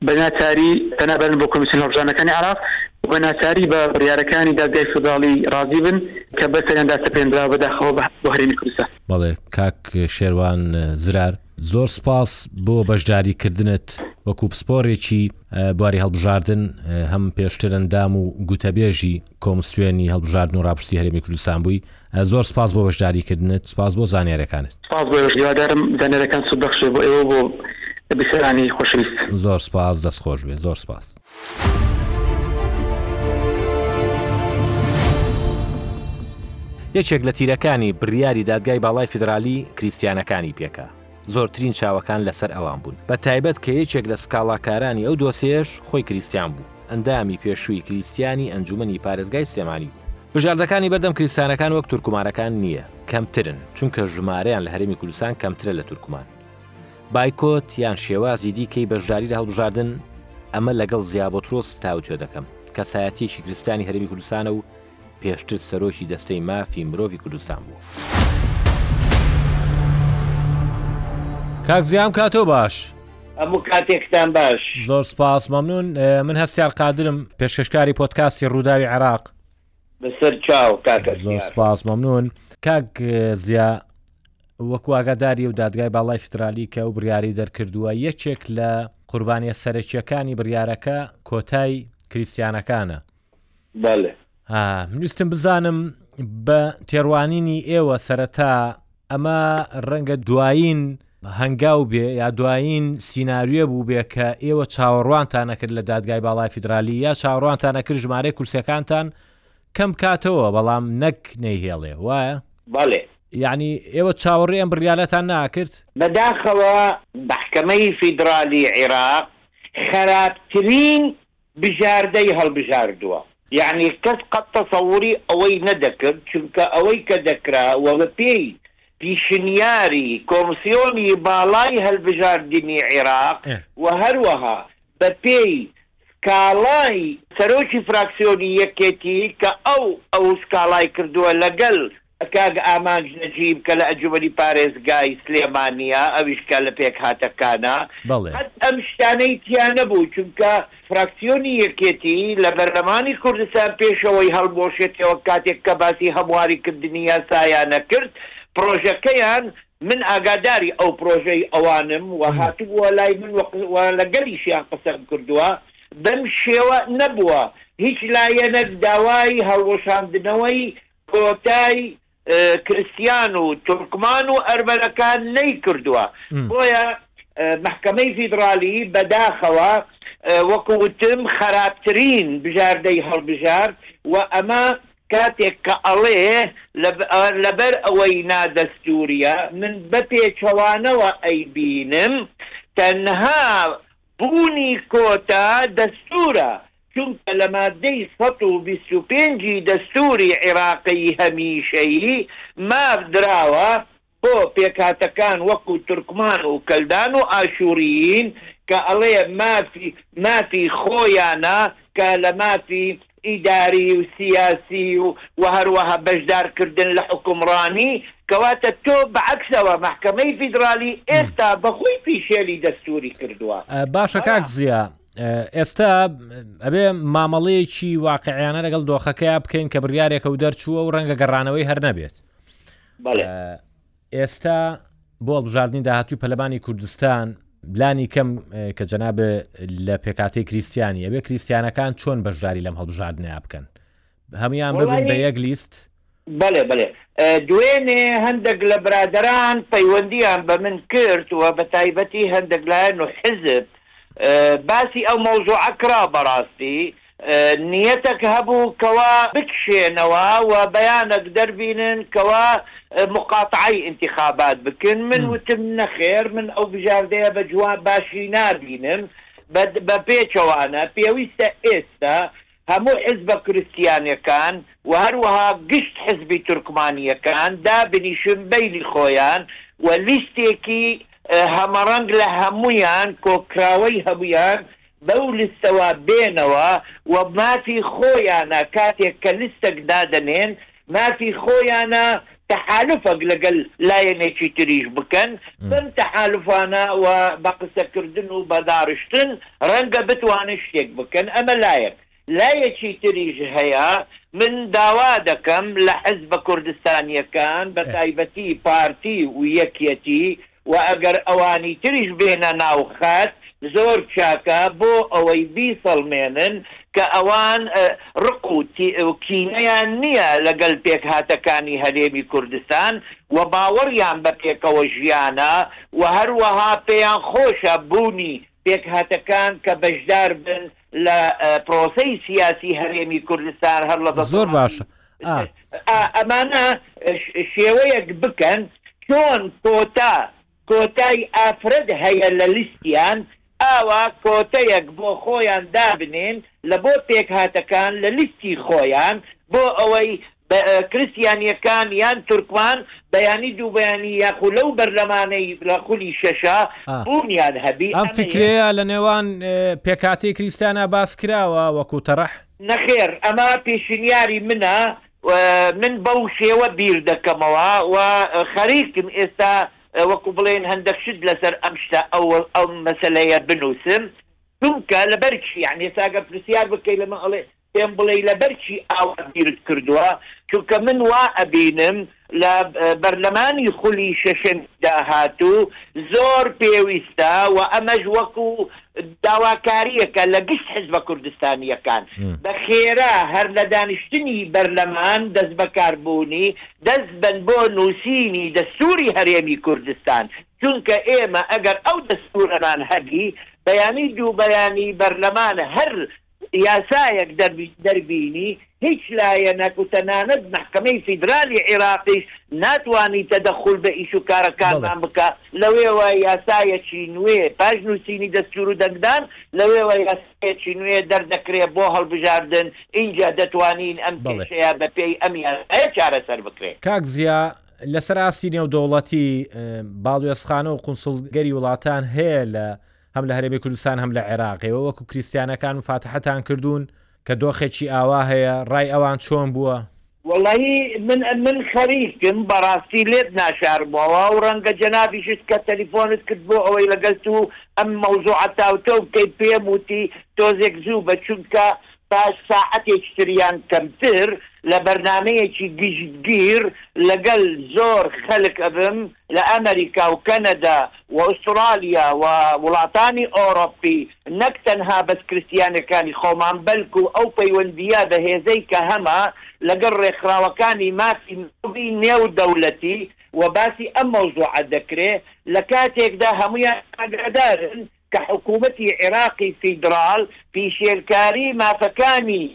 بە ناچاری پەنا بەرن بۆ کۆمیسیۆنە هەڵبژاردنەکانی عێراق و بە ناچاری بە بڕیارەکانی دادگای فیدراڵی ڕازی بن کە بە سەریاندا سەپێندرا بەداخەوە بۆ هەرێمی کوردستان. بەڵێ کاک شێروان زرار زۆر سپاس بۆ بەشداری کردنت وەکو پسپۆرێکی بواری هەڵبژاردن هەم پێشتر ئەندام و گوتەبێژی کۆمسیۆنی هەڵبژاردن و ڕاپرسی هەرێمی کوردستان بووی، زۆر سپاس بۆ بەشداریکردنت، سپاس بۆ زانیاریەکانت. سپاس بۆ ئێوەش، هیوادارم زانیاریەکان سودبەخشبێت بۆ ئێوە و بۆ بیسەرانی خۆشەویست. زۆر سپاس، دەست خۆشبێت، زۆر سپاس. یەکێک لە تیرەکانی بریاری دادگای باڵای فیدرالی کریستیانەکانی پێکا. زۆرترین چاوەکان لەسەر ئەوان بوون، بە تایبەت کە یەکێک لە سکاڵاکارانی ئەو دۆسێیەش خۆی کریستیان بوو، ئەندامی پێشووی کریستیانی ئەنجوومەنی پارێزگای سلێمانی بوو. بژاردەکانی بەردەم کریستیانەکان وەک تورکمانەکان نییە، کەمترن، چونکە ژمارەیان لە هەرێمی کوردستان کەمترە لە تورکمان. بایکۆت یان شێوازی دیکەی بەشداری لە هەڵبژاردن، ئەمە لەگەڵ زیابۆترۆس تاوتوێ دەکەم، کەسایەتییەکی کریستیانی هەرێمی کوردستانە و، پێشتر سەرۆکی دەستەی مافی مرۆڤی کوردستان بوو. کاک زیام کاتۆ باش. هەموو کاتێکتان باش. زۆر سپاس مەمنون من هەستیار قادرم پێشکەشکاری پۆتکاستی ڕووداوی عێراق. بەسەر چاو کاکە زۆر سپاس مەمنون کاک زیا وەکو ئاگاداری و دادگای باڵای فیدرالی کە و بڕیاری دەرکردووە یەکێک لە قوربانیە سەرەکیەکانی بڕیارەکە کۆتای کریسیانەکانە بەڵێ. ها من ویستم بزانم بە تێڕوانینی ئێوە سەرەتا ئەمە ڕەنگە دوایین هەنگاو بێ یا دوایین سیناریۆ بوو بێ کە ئێوە چاوەڕوانتان نەکرد لە دادگای باڵای فیدرالی یا چاوەڕوانتان نەکرد ژمارەی کورسیەکانتان کەم بکاتەوە بەڵام نەک نەیهێڵێ وایە؟ بەڵێ. یەعنی ئێوە چاوەڕێی ئەم بڕیارەتان ناکرد؟ بەداخەوە مەحکەمەی فیدرالی عیراق خەراپترین بژاردەی هەڵبژاردووە. یەعنی کەس قەت تەسەوری ئەوەی نەدەکرد، چونکە ئەوەی کە دەکرا و بە پێی پیشنیاری کۆمسیۆنی باڵای هەلبژاردنی عیراق و هەروەها بە پێی سکاڵای سەرۆکی فراکسیۆنی یەکێتی کە ئەو ئەو سکاڵای کردووە لەگەل کاک ئامانج نەجیب کە لە ئەنجومەنی پارێزگای سلێمانییە، ئەویش کە لە پێکهاتەکانە، بەڵێ. قەت ئەم شتانەی تیا نەبوو، چونکە فراکسیۆنی یەکێتی لە بەرلەمانی کوردستان پێش ئەوەی هەڵبوەشێتەوە کاتێک کە باسی هەموواریکردنی یاسایانە کرد، پرۆژەکەیان، من ئاگاداری ئەو پرۆژەی ئەوانم و هاتبووە لای من و قسە و لەگەلیشیان قسەم کردووە، بەم شێوە نەبووە، هیچ لایەنەک داوای هەڵوەشاندنەوەی کۆتای کرستیان و تورکمان و ئەرمەنەکان نەیکردووە بۆیە مەحکەمەی فیدڕالی بەداخەوە وەکو وتم خەراپترین بژاردەی هەڵبژارد و ئەمە کاتێک کە ئەڵێ لەبەر ئەوەی نادەستوریە من بەپێچەوانەوە ئەیبینم تەنها بوونی کۆتا دەستوورە، چونکە لە ماددەی سەد و بیست و پێنج ی دەستووری عیراقی هەمیشەیی ماف دراوە بۆ پێکهاتەکان وەکو تورکمان و کەلدان و ئاشووریین کە ئەڵێ مافی مافی خۆیانە کە لە مافی ئیداری و سیاسی و وە هەروەها بەشدار کردن لە حوکمڕانی کەواتە تۆ بە عەکسەوە مەحکەمەی فیدرالی ئێستا بە خۆی پیشێلی دەستوری کردوە. باشە کاک زیا ئێستا ئەبێ مامەڵەیەکی واقعیانە لەگەڵ دۆخەکەیا بکەین کە بڕارێکە و دەرچووە و ڕەنگە گەڕانەوەی هەر نەبێت بەڵێ. ئێستا بۆ هەڵبژاردنی داهاتووی پەرلەمانی کوردستان لانی کەم کە جەناب لە پێکاتەی کریسیانی ئەبێ کریسیانەکان چۆن بەشداری لەم هەڵبژاردنەیە بکەن هەموان ببن بە یەک لیست؟ بەێ بەێ دوێنێ هەندێک لە برادران پەیوەندیان بە من کرد و بە تایبەتی هەندێک لایەن و حزب باسی ئەو مەوزوعە کرا بەڕاستی نیەتەک هەبوو کەوا بکشێنەوە و بەیانەک دەربینن کەوا مقاطعەی ئینتخابات بکن، من وتم نەخێر من ئەو بژاردەیە بە جوان باشی نابینم، بە پێچەوانە پێویستە ئێستا هەموو حزبە کورستیانەکان و هەروەها گشت حزبی تورکمانیەکان دابنیشن بەیلی خۆیان و لیستێکی هەمەڕەنگ لە هەموویان کۆکراوەی هەموویان بەو لستەوە بێنەوە و مافی خۆیانە کاتێک کە لستەک دادەنێن مافی خۆیانە تەحالوفەک لەگەل لایەنێکی تریش بکەن بەم تەحالوفانە و بە قسەکردن و بە داڕشتن رەنگە بتوانن شتێک بکەن ئەمە لایەک لایەکی تریش هەیە، من داوا دەکەم لە حزبە کوردستانییەکان بە تایبەتی پارتی و یەکیەتی و ئەگەر ئەوانی تریش بێنە ناو خەت زۆر چاکە بۆ ئەوەی بیسەڵمێنن کە ئەوان ڕق و کینەیان نییە لەگەل پێکهاتەکانی هەرێمی کوردستان و باوەڕیان بە پێکەوە ژیانە و هەروەها پێیان خۆشە بوونی پێکهاتەکان کە بەشدار بن لە پرۆسەی سیاسی هەرێمی کوردستان هەر لە زۆر باشە ئەمانە شێوەیەک بکەن چۆن کۆتا کۆتای ئافرەت هەیە لە لیستیان ئاوا کۆتەیەک بۆ خۆیان دابنێن لە بۆ پێکهاتەکان لە لیستی خۆیان بۆ ئەوەی بە کرس یانیە کان یان تورکمان بە یانی دوو بەیانی یاخو لەو بەرلەمانەی لە خولی شەشا ئا بونیان هەبی ئەم ئەمە یە. فکرەیە لە نێوان پێکهاتەی کریستیانا باس کراوە وەکو تەڕح؟ نەخێر ئەمە پیشنیاری منە و من بەو شێوە بیر دەکەمەوە و خەریکم ئێستا وەکو بڵێن هەندەک شت لەسەر ئەم شتە ئەو ئەم مەسەلەیە بنوسم چونکە لەبەر چی یانی ئێستا گەر پرسیار بکەی لە من ئەڵێ پێم بڵێی لەبەر چی ئاوا بیرت کردووە؟ چونکە من وا ئەبینم لە بەرلەمانی خولی شەشەمی داهاتوو زۆر پێویستە و ئەمەش وەکو داواکارییەکە لە گشت حزبە کوردستانییەکان بە خێرا هەر لە دانیشتنی بەرلەمان دەستبەکاربوونی دەست بەن بۆ نووسینی دەستووری هەرێمی کوردستان چونکە ئێمە ئەگەر ئەو دەستوورەمان هەبی بەیانی دووبەیانی بەرلەمان هەر یاسایەک دەربینی، هیچ لایەنەک و تەنانەت مەحکەمەی فیدرالی عیراقیش ناتوانی تەدەخول بە ئیش و کارەکانمان بکا، لەوێوە یاسایەکی نوێ پاش نووسینی دەستوور و دەنگدان، لەوێوە یاسایەکی نوێ دەردەکرێ بۆ هەڵبژاردن، ئینجا دەتوانین ئەم کێشەیە بە پێی ئەم یاسایە چارەسەر بکرێ. کاک زیا، لەسەر ئاستی نێودەوڵەتی، باڵوێزخانە و قونسڵگەری وڵاتان هەیە لە هەم لە هەرێمی کوردستان هەم لە عێراق ئێوە وەکو کریستیانەکان مفاتەحەتان کردوون کە دۆخێکی ئاوا هەیە ڕای ئەوان چۆن بووە؟ وەڵایی من من خەریکم بەڕاستی لێت ناشارمەوە و ڕەنگە جەنابیشت کە تەلیفۆنت کرد بۆ ئەوەی لەگەل تو ئەم مەوزوعە تاوتۆ بکەین پێم وتی تۆزێک زوو بە چونکە پاش ساعەتێک تر یان کەمتر لە بەرنامەیەکی گشتگیر لەگەل زۆر خەلک ئەبم لە ئەمریکا و کەنەدا و ئوسترالیا و وڵاتانی ئۆرۆپی نەک تەنها بەس کرستیانەکانی خۆمان بەلکو ئەو پەیوەندییە بەهێزەی کە هەمە لەگەڵ رێکخراوەکانی مافی مرۆڤی نێو دەولەتی و باسی ئەم مەوزوعە دەکرێ لە کاتێکدا هەموویان ئاگادارن کە حکوومەتی عیراقی فیدراڵ پیشێلکاری مافەکانی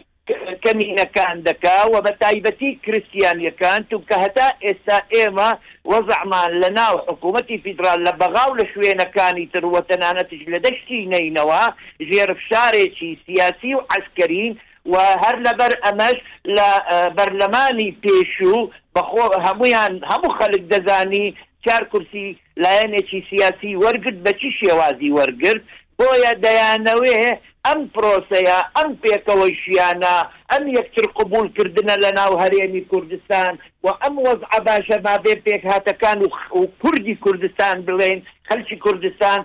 کەمینەکان دەکا و بە تایبەتی کریستیانیەکان چونکە هەتا ئێستا ئێمە وەزعمان لە ناو حکومەتی فیدرال لە بەغا و لە شوێنەکانی تر و تەنانەتش لە دەشتی نەینەوا ژێر فشارێکی سیاسی و عەسکەرین و هەر لەبەر ئەمەش لە بەرلەمانی پێشوو بە خۆ هەموویان هەموو خەلک دەزانی چار کورسی لایەنێکی سیاسی وەرگرت بە چی شێوازی وەرگرت بۆیە دەیانەوێ ئەم پرۆسەیە ئەم پێکەوە ژیانە ئەم یەکتر قبوڵ کردنە لە ناو هەرێمی کوردستان و ئەم وەزعە باشە مابێ پێکهاتەکان و کوردی کوردستان بڵێین خەلکی کوردستان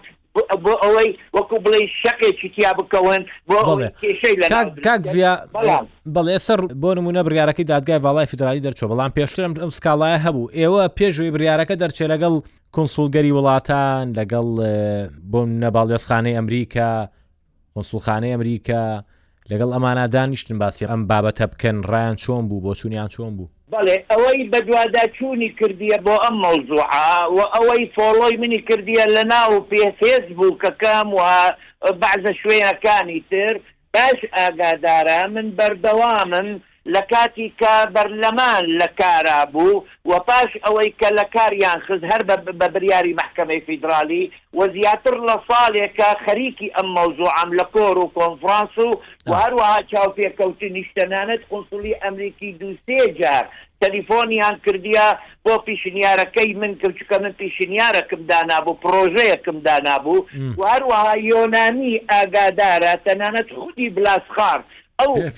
بۆ ئەوەی وەکو بڵێ شەقێکی تیا بکەون بۆ کێشەی لە کاکزییا بەڵێ سەر بۆ نمونە بڕارەکەی دادگای باڵای فیدرالی دەرچوە بەڵام پێشترم ئەم سکاڵایە هەبوو ئێوە پێشوی بریارەکە دەرچێ لەگەڵ کنسولگەری وڵاتان لەگەڵ بۆ نەباڵێزخانەی ئەمریکا قونسڵخانەی ئەمریکا لەگەڵ ئەمانە دانیشتن باسی ئەم بابەتە بکەن ڕایان چۆن بوو بۆچونیان چۆن بوو؟ بەڵێ ئەوەی بەدواداچوونی کردیە بۆ ئەم مەوزوعە و ئەوەی فۆڵۆی منی کردیە لە ناو فێس بووکەکەم و بەعزە شوێنەکانی تر باش ئاگادارە من بەردەوامم لە کاتی کە بەرلەمان لە کارا بوو و پاش ئەوەی کە لە کاریان خست هەر بە بریاری مەحکەمەی فیدرالی و زیاتر لە ساڵێکە خەریکی ئەم مەوزوعەم لە کۆر و کۆنفرانس و و هەروەها چاوپێکەوتنیش تەنانەت قونسڵی ئەمریکی دوو سێ جار تەلیفۆنیان کردیە بۆ پیشنیارەکەی من کە چونکە من پیشنیارەکم دانابوو پرۆژەیەکم دانابوو و هەروەها یۆنامی ئاگادارە تەنانەت خودی بلاسخارت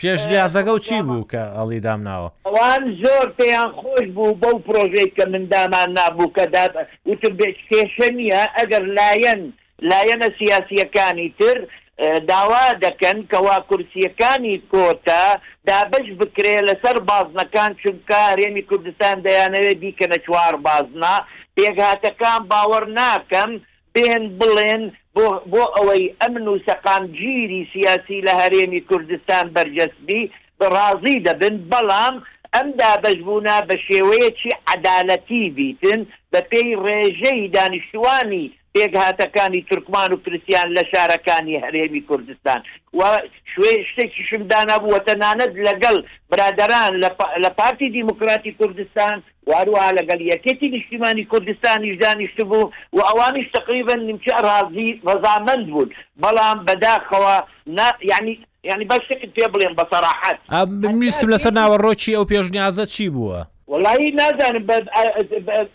پێشنیازەکە و چی بوو کە ئەڵی دامناوە؟ ئەوان زۆر پێیان خۆش بوو بەو پرۆژەی کە من دامان نابوو کە دا وتم بێت کێشە نییە ئەگەر لایەن لایەنە سیاسییەکانی تر داوا دەکەن کەوا کورسییەکانی کۆتا دابەش بکرێ لەسەر بازنەکان چونکە هەرێمی کوردستان دەیانەوێت بیکەنە چوار بازنە پێکهاتەکان باوەڕ ناکەم بێن بڵێن بۆ بۆ ئەوەی ئەمن و سەقام گیری سیاسی لە هەرێمی کوردستان بەرجەست بی بە ڕازی دەبن بەڵام ئەم دابەش بوونە بە شێوەیەکی عەدالەتی بیتن بە پێی ڕێژەی دانیشتووانی پێکهاتەکانی تورکمان و کرستیان لە شارەکانی هەرێمی کوردستان و شوێ شتێکیشم دانابوو و تەنانەت لە گەڵ برادەران لە لە پارتی دیموکراتی کوردستان و هەروەها لەگەڵ یەکێتی نیشتیمانی کوردستانیش دانیشتبوو و ئەوانیش تەقریبەن نیمچە ڕازی ڕەزامەند بوون بەڵام بەداخەوە نا یانی یانی با شتێکت پێ بڵێم بە سەراحەت ئا بمویستم لەسەر ناوەڕۆکی ئەو پێشنیازە چی بووە؟ وەڵایی نازانم بە ئا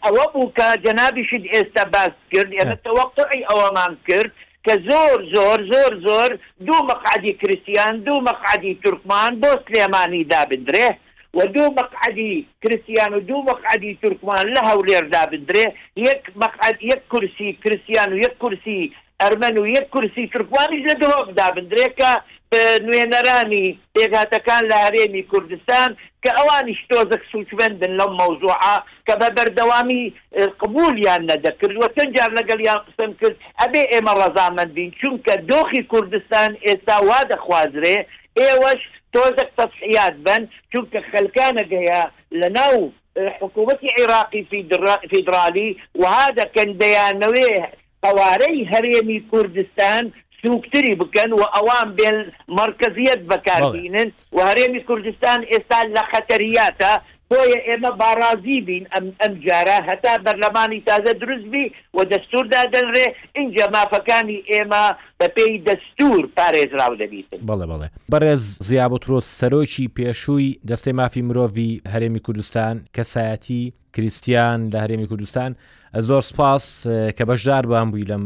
ئەوە بوو کە جەنابیشت ئێستا باست کرد ئێمە تەوەقوعی ئەوەمان کرد کە زۆر زۆر زۆر زۆر دوو مەقعەدی کریستیان دوو مەقعەدی تورکمان بۆ سلێمانی دابندرێ و دوو مەقعەدی کرستیان و دوو مەقعەدی تورکمان لە هەولێر دابندرێ، یەک مەقعەد، یەک کورسی کرستیان و یەک کورسی ئەرمەن و یەک کورسی تورکمانیش لە دهۆک دابندرێ کە نوێنەرانی پێکهاتەکان لە هەرێمی کوردستان کە ئەوانیش تۆزەک سووچمەندن لەم مەوزوعە کە بە بەردەوامی قبوولیان نەدەکرد و چەند جار لەگەڵیان قسەم کرد، ئەبێ ئێمە ڕەزامەند بین چونکە دۆخی کوردستان ئێستا وا دەخوازرێ، ئێوەش تۆزەک تەسحیات بەن چونکە خەلکانە گەیا لەناو حکومەتی عیراقی فیدرالی وەها دەکەن دەیانەوێ قەوارەی هەرێمی کوردستان سوکتری بکەن و ئەوان بێن مەرکەزیەت بەکار بینن و هەرێمی کوردستان ئێستا لەخەتەریاتە بۆیە ئێمە باڕازی بین ئەم ئەم جارە هەتا بەرلەمانی تازە دروست بی و دەستور دادەنرێ ئینجا مافەکانی ئێمە بە پێی دەستور پارێزراو دەبیتن. بەڵێ بەڵێ. بەڕێز زیا بوتروس سەرۆکی پێشووی دەستەی مافی مرۆڤی هەرێمی کوردستان کەسایەتی کریستیان لە هەرێمی کوردستان زۆر سپاس کە بەشداربان بووی لەم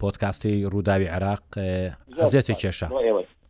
پۆدکاستەی ڕووداوی عێراق زۆر ئەزێتێ سپاس کێشا. بۆ ئێوەش.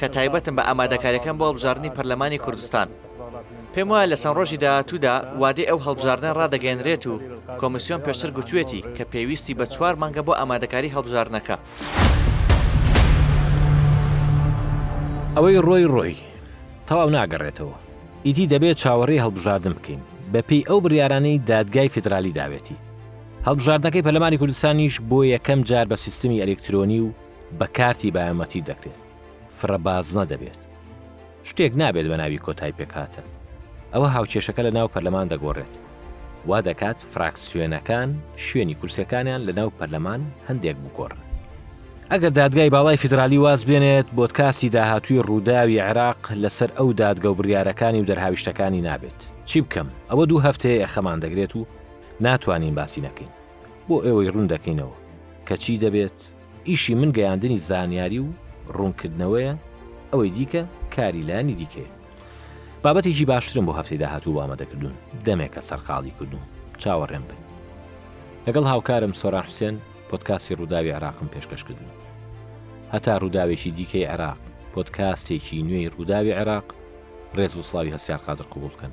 کە تایبەتن بە ئامادەکاریەکان بۆ هەڵبژاردنی پەرلەمانی کوردستان. پێم وایە لە چەند ڕۆژی داهاتوودا وادەی ئەو هەڵبژاردنە ڕادەگەیەنرێت و کۆمیسیۆن پێشتر گوتوویەتی کە پێویستی بە چوار مانگە بۆ ئامادەکاری هەڵبژاردنەکە. ئەوەی ڕۆی ڕۆی، تەواو ناگەڕێتەوە. ئیدی دەبێت چاوەڕێی هەڵبژاردن بکەین، بەپێی ئەو بڕیارانەی دادگای فیدرالی داوێتی. هەڵبژاردنەکەی پەرلەمانی کوردستانیش بۆ یەکەم جار بە سیستمی ئەلیکترۆنی و، بە کارتی بایۆمەتری دەکرێت فرە بازنە دەبێت شتێک نابێت بە ناوی کۆتای پێکاتە ئەوە هاوکێشەکە لە ناو پەرلەمان دەگۆڕێت وا دەکات فراکسیۆنەکان شوێنی کورسەکانیان لە ناو پەرلەمان هەندێک بگۆڕن ئەگەر دادگای باڵای فیدرالی واز بێنێت بۆتکاستی داهاتوی ڕووداوی عێراق لەسەر ئەو دادگە و بڕارەکانی و دەرهاویشتەکانی نابێت چی بکەم ئەوە دوو هەفتەیە خەمان دەگرێت و ناتوانین باسی نەکەین بۆ ئێوەی ڕوون دەکەینەوە کەچی دەبێت ئیشی من گەیاندنی زانیاری و ڕوونکردنەوەیە ئەوەی دیکە کاری لانی دیکەیە بابەتێکی باشترم بۆ هەفتەی داهاتوو وامەدەکردوون دەمێکە سەرقاڵی کردوون چاوەڕێم بن لەگەڵ هاوکارم سۆران حوسێن پۆتکاسی ڕووداوی عراقم پێشکەش کردوون هەتا ڕووداوێکی دیکەی عێراق پۆتکاستێکی نوێی ڕووداوی عێراق ڕێز و سڵاوی هەستیار قادر قوبولکەن